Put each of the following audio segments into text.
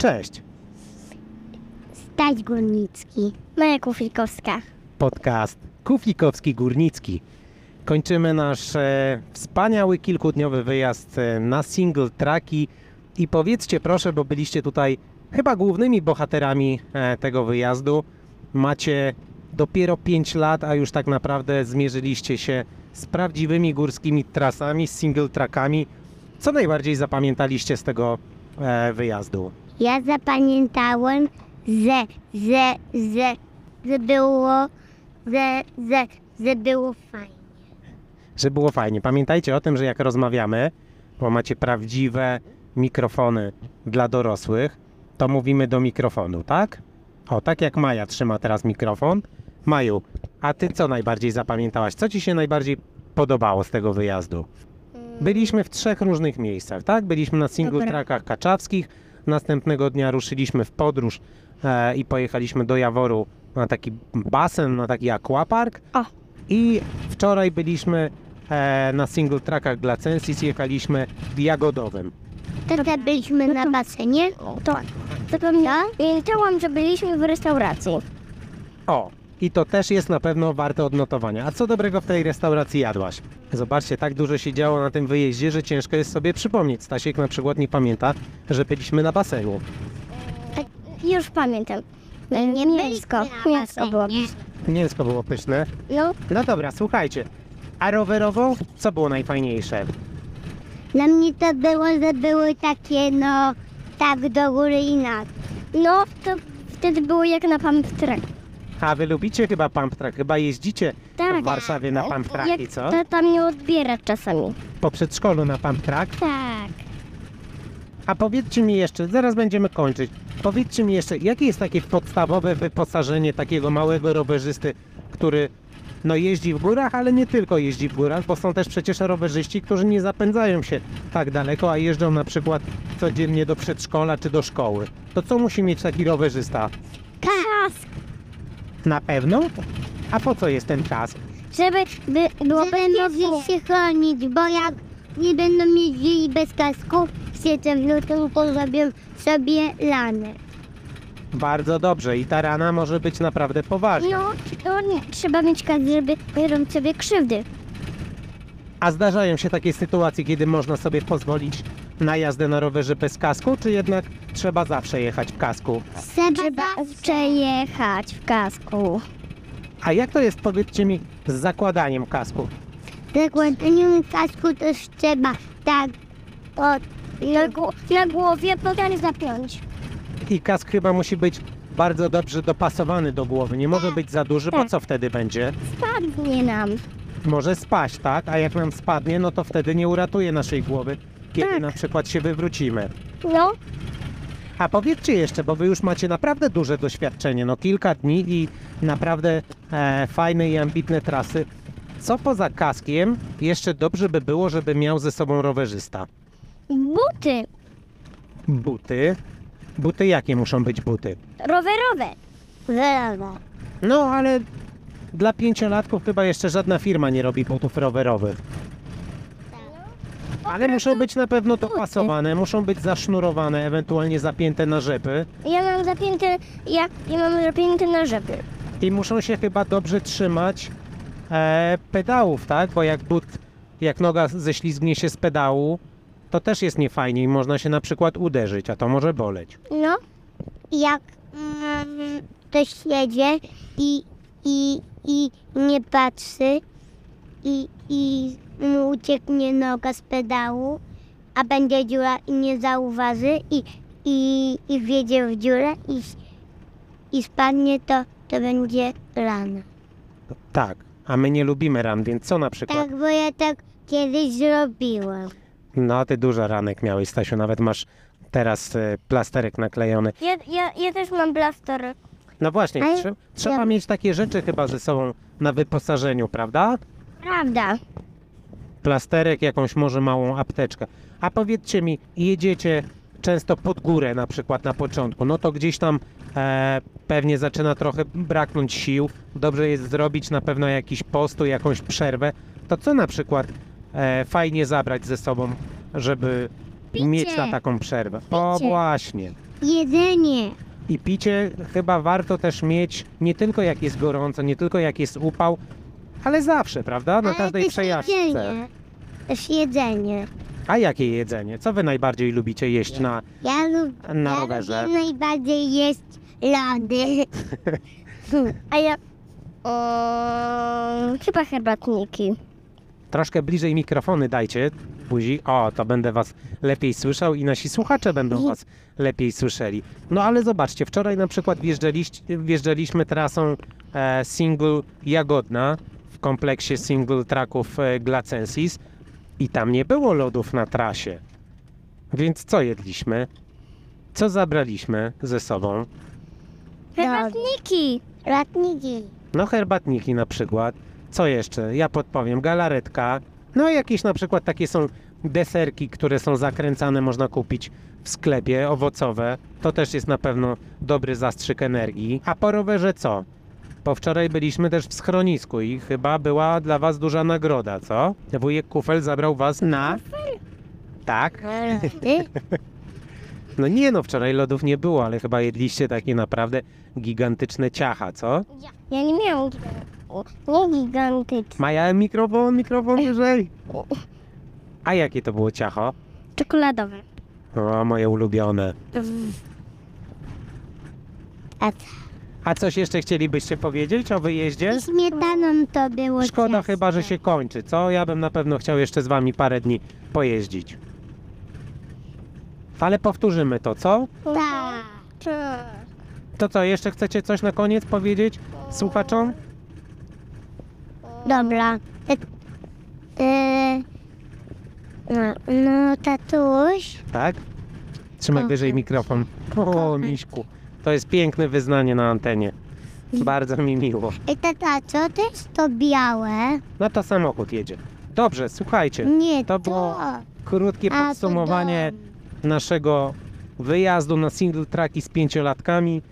Cześć. Staś Górnicki. Maja Kufikowska. Podcast Kuflikowski Górnicki. Kończymy nasz e, wspaniały kilkudniowy wyjazd e, na single tracki i powiedzcie proszę, bo byliście tutaj chyba głównymi bohaterami e, tego wyjazdu. Macie dopiero 5 lat, a już tak naprawdę zmierzyliście się z prawdziwymi górskimi trasami, z single trackami. Co najbardziej zapamiętaliście z tego e, wyjazdu? Ja zapamiętałem, że, że, że, że było, że, że, że było fajnie. że było fajnie. Pamiętajcie o tym, że jak rozmawiamy, bo macie prawdziwe mikrofony dla dorosłych, to mówimy do mikrofonu, tak? O, tak jak Maja trzyma teraz mikrofon. Maju, a ty co najbardziej zapamiętałaś? Co ci się najbardziej podobało z tego wyjazdu? Byliśmy w trzech różnych miejscach, tak? Byliśmy na single Dobra. trackach kaczawskich, następnego dnia ruszyliśmy w podróż e, i pojechaliśmy do Jaworu na taki basen, na taki aquapark. O. I wczoraj byliśmy e, na single trackach dla Censis, jechaliśmy w Jagodowym. Wtedy byliśmy na basenie. To, zapomniałam, pamiętałam, że byliśmy w restauracji. O, i to też jest na pewno warte odnotowania. A co dobrego w tej restauracji jadłaś? Zobaczcie, tak dużo się działo na tym wyjeździe, że ciężko jest sobie przypomnieć. Stasiek na przykład nie pamięta, że byliśmy na basenu. Już pamiętam. Nie mięsko. Mięsko było. Mięsko było pyszne. No, No dobra, słuchajcie. A rowerowo, co było najfajniejsze? Dla mnie to było, że były takie, no, tak do góry i na. No, to wtedy było jak na pump track. A wy lubicie chyba pump track, chyba jeździcie Tak. w Warszawie na pump tracki, Jak co? to tam mnie odbiera czasami. Po przedszkolu na pump track. Tak. A powiedzcie mi jeszcze, zaraz będziemy kończyć, powiedzcie mi jeszcze, jakie jest takie podstawowe wyposażenie takiego małego rowerzysty, który no jeździ w górach, ale nie tylko jeździ w górach, bo są też przecież rowerzyści, którzy nie zapędzają się tak daleko, a jeżdżą na przykład codziennie do przedszkola czy do szkoły. To co musi mieć taki rowerzysta? Na pewno? A po co jest ten kask? Żeby by, było Żeby mogli się chronić, bo jak nie będą jeździli bez kasku, siedzą w lutym, porobią sobie lanę. Bardzo dobrze i ta rana może być naprawdę poważna. No, to nie. Trzeba mieć kask, żeby robić sobie krzywdy. A zdarzają się takie sytuacje, kiedy można sobie pozwolić na jazdę na rowerze bez kasku, czy jednak trzeba zawsze jechać w kasku? Trzeba przejechać w kasku. A jak to jest, powiedzcie mi, z zakładaniem kasku? Zakładaniem kasku też trzeba tak od, na, na głowie potem zapiąć. I kask chyba musi być bardzo dobrze dopasowany do głowy. Nie może być za duży, bo Tak. co wtedy będzie? Spadnie nam. Może spaść, tak? A jak nam spadnie, no to wtedy nie uratuje naszej głowy, kiedy Tak. na przykład się wywrócimy. No, A powiedzcie jeszcze, bo wy już macie naprawdę duże doświadczenie, no kilka dni i naprawdę e, fajne i ambitne trasy. Co poza kaskiem jeszcze dobrze by było, żeby miał ze sobą rowerzysta? buty Buty. Buty jakie muszą być buty? rowerowe. Rowerowe. No ale dla pięciolatków chyba jeszcze żadna firma nie robi butów rowerowych. Ale muszą być na pewno dopasowane, muszą być zasznurowane, ewentualnie zapięte na rzepy. Ja mam zapięte, ja, ja mam zapięte na rzepy. I muszą się chyba dobrze trzymać e, pedałów, tak? Bo jak but, jak noga ześlizgnie się z pedału, to też jest niefajnie i można się na przykład uderzyć, a to może boleć. No. Jak mm, ktoś jedzie i, i, i nie patrzy i, i ucieknie noga z pedału, a będzie dziura i nie zauważy i, i, i wjedzie w dziurę i, i spadnie, to, to będzie rana. Tak, a my nie lubimy ran, więc co na przykład? Tak, bo ja tak kiedyś zrobiłam. No, ty dużo ranek miałeś, Stasiu, nawet masz teraz e, plasterek naklejony. Ja, ja, ja też mam blaster. No właśnie, Ale trze- trzeba ja- mieć takie rzeczy chyba ze sobą na wyposażeniu, prawda? Prawda. Plasterek, jakąś może małą apteczkę. A powiedzcie mi, jedziecie często pod górę na przykład na początku, no to gdzieś tam e, pewnie zaczyna trochę braknąć sił. Dobrze jest zrobić na pewno jakiś postój, jakąś przerwę. To co na przykład e, fajnie zabrać ze sobą, żeby Picie. mieć na taką przerwę? O Picie. właśnie. jedzenie. I picie chyba warto też mieć nie tylko jak jest gorąco, nie tylko jak jest upał, ale zawsze, prawda? Na Ale każdej też przejażdżce. jedzenie. Też jedzenie. A jakie jedzenie? Co wy najbardziej lubicie jeść na, Ja, lub, na ja rowerze? lubię najbardziej jeść lody. A ja... O, chyba herbatniki. Troszkę bliżej mikrofony dajcie, buzi. O, to będę was lepiej słyszał i nasi słuchacze będą was lepiej słyszeli. No ale zobaczcie, wczoraj na przykład wjeżdżaliśmy trasą e, single Jagodna kompleksie single tracków e, Glacensis i tam nie było lodów na trasie. Więc co jedliśmy? Co zabraliśmy ze sobą? Herbatniki. Herbatniki. No herbatniki na przykład. Co jeszcze? Ja podpowiem. Galaretka. No i jakieś na przykład takie są deserki, które są zakręcane, można kupić w sklepie, owocowe. To też jest na pewno dobry zastrzyk energii. A po rowerze co? Po wczoraj byliśmy też w schronisku i chyba była dla was duża nagroda, co? Wujek Kufel zabrał was na... Tak? Ty? No nie no, wczoraj lodów nie było, ale chyba jedliście takie naprawdę gigantyczne ciacha, co? Ja nie miałam nie gigantyczne. Maja, mikrofon, mikrofon wyżej. A jakie to było ciacho? Czekoladowe. O, moje ulubione. A A coś jeszcze chcielibyście powiedzieć o wyjeździe? śmietaną to było Szkoda ciasto. chyba, że się kończy, co? Ja bym na pewno chciał jeszcze z wami parę dni pojeździć. Ale powtórzymy to, co? Tak. Tak. To co, jeszcze chcecie coś na koniec powiedzieć słuchaczom? Dobra. E, e, no, no, tatuś. Tak? Trzymaj O. wyżej mikrofon. O, miśku. To jest piękne wyznanie na antenie. Bardzo mi miło. Ej, tata, co to jest to białe? No to samochód jedzie. Dobrze, słuchajcie. Nie, To to. było Krótkie A, to podsumowanie naszego wyjazdu na single tracki z pięciolatkami.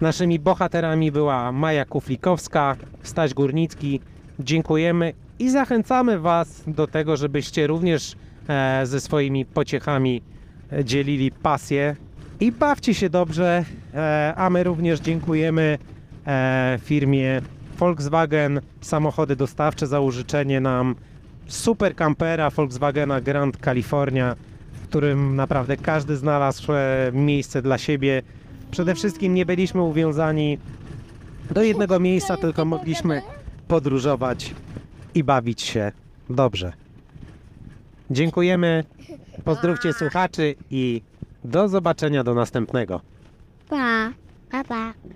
Naszymi bohaterami była Maja Kuflikowska, Staś Górnicki. Dziękujemy i zachęcamy Was do tego, żebyście również e, ze swoimi pociechami e, dzielili pasję i bawcie się dobrze. E, a my również dziękujemy e, firmie Volkswagen Samochody Dostawcze za użyczenie nam super kampera Volkswagena Grand California, w którym naprawdę każdy znalazł e, miejsce dla siebie. Przede wszystkim nie byliśmy uwiązani do jednego miejsca, tylko mogliśmy podróżować i bawić się dobrze. Dziękujemy, pozdrówcie słuchaczy i do zobaczenia do następnego. Pa. Pa, pa.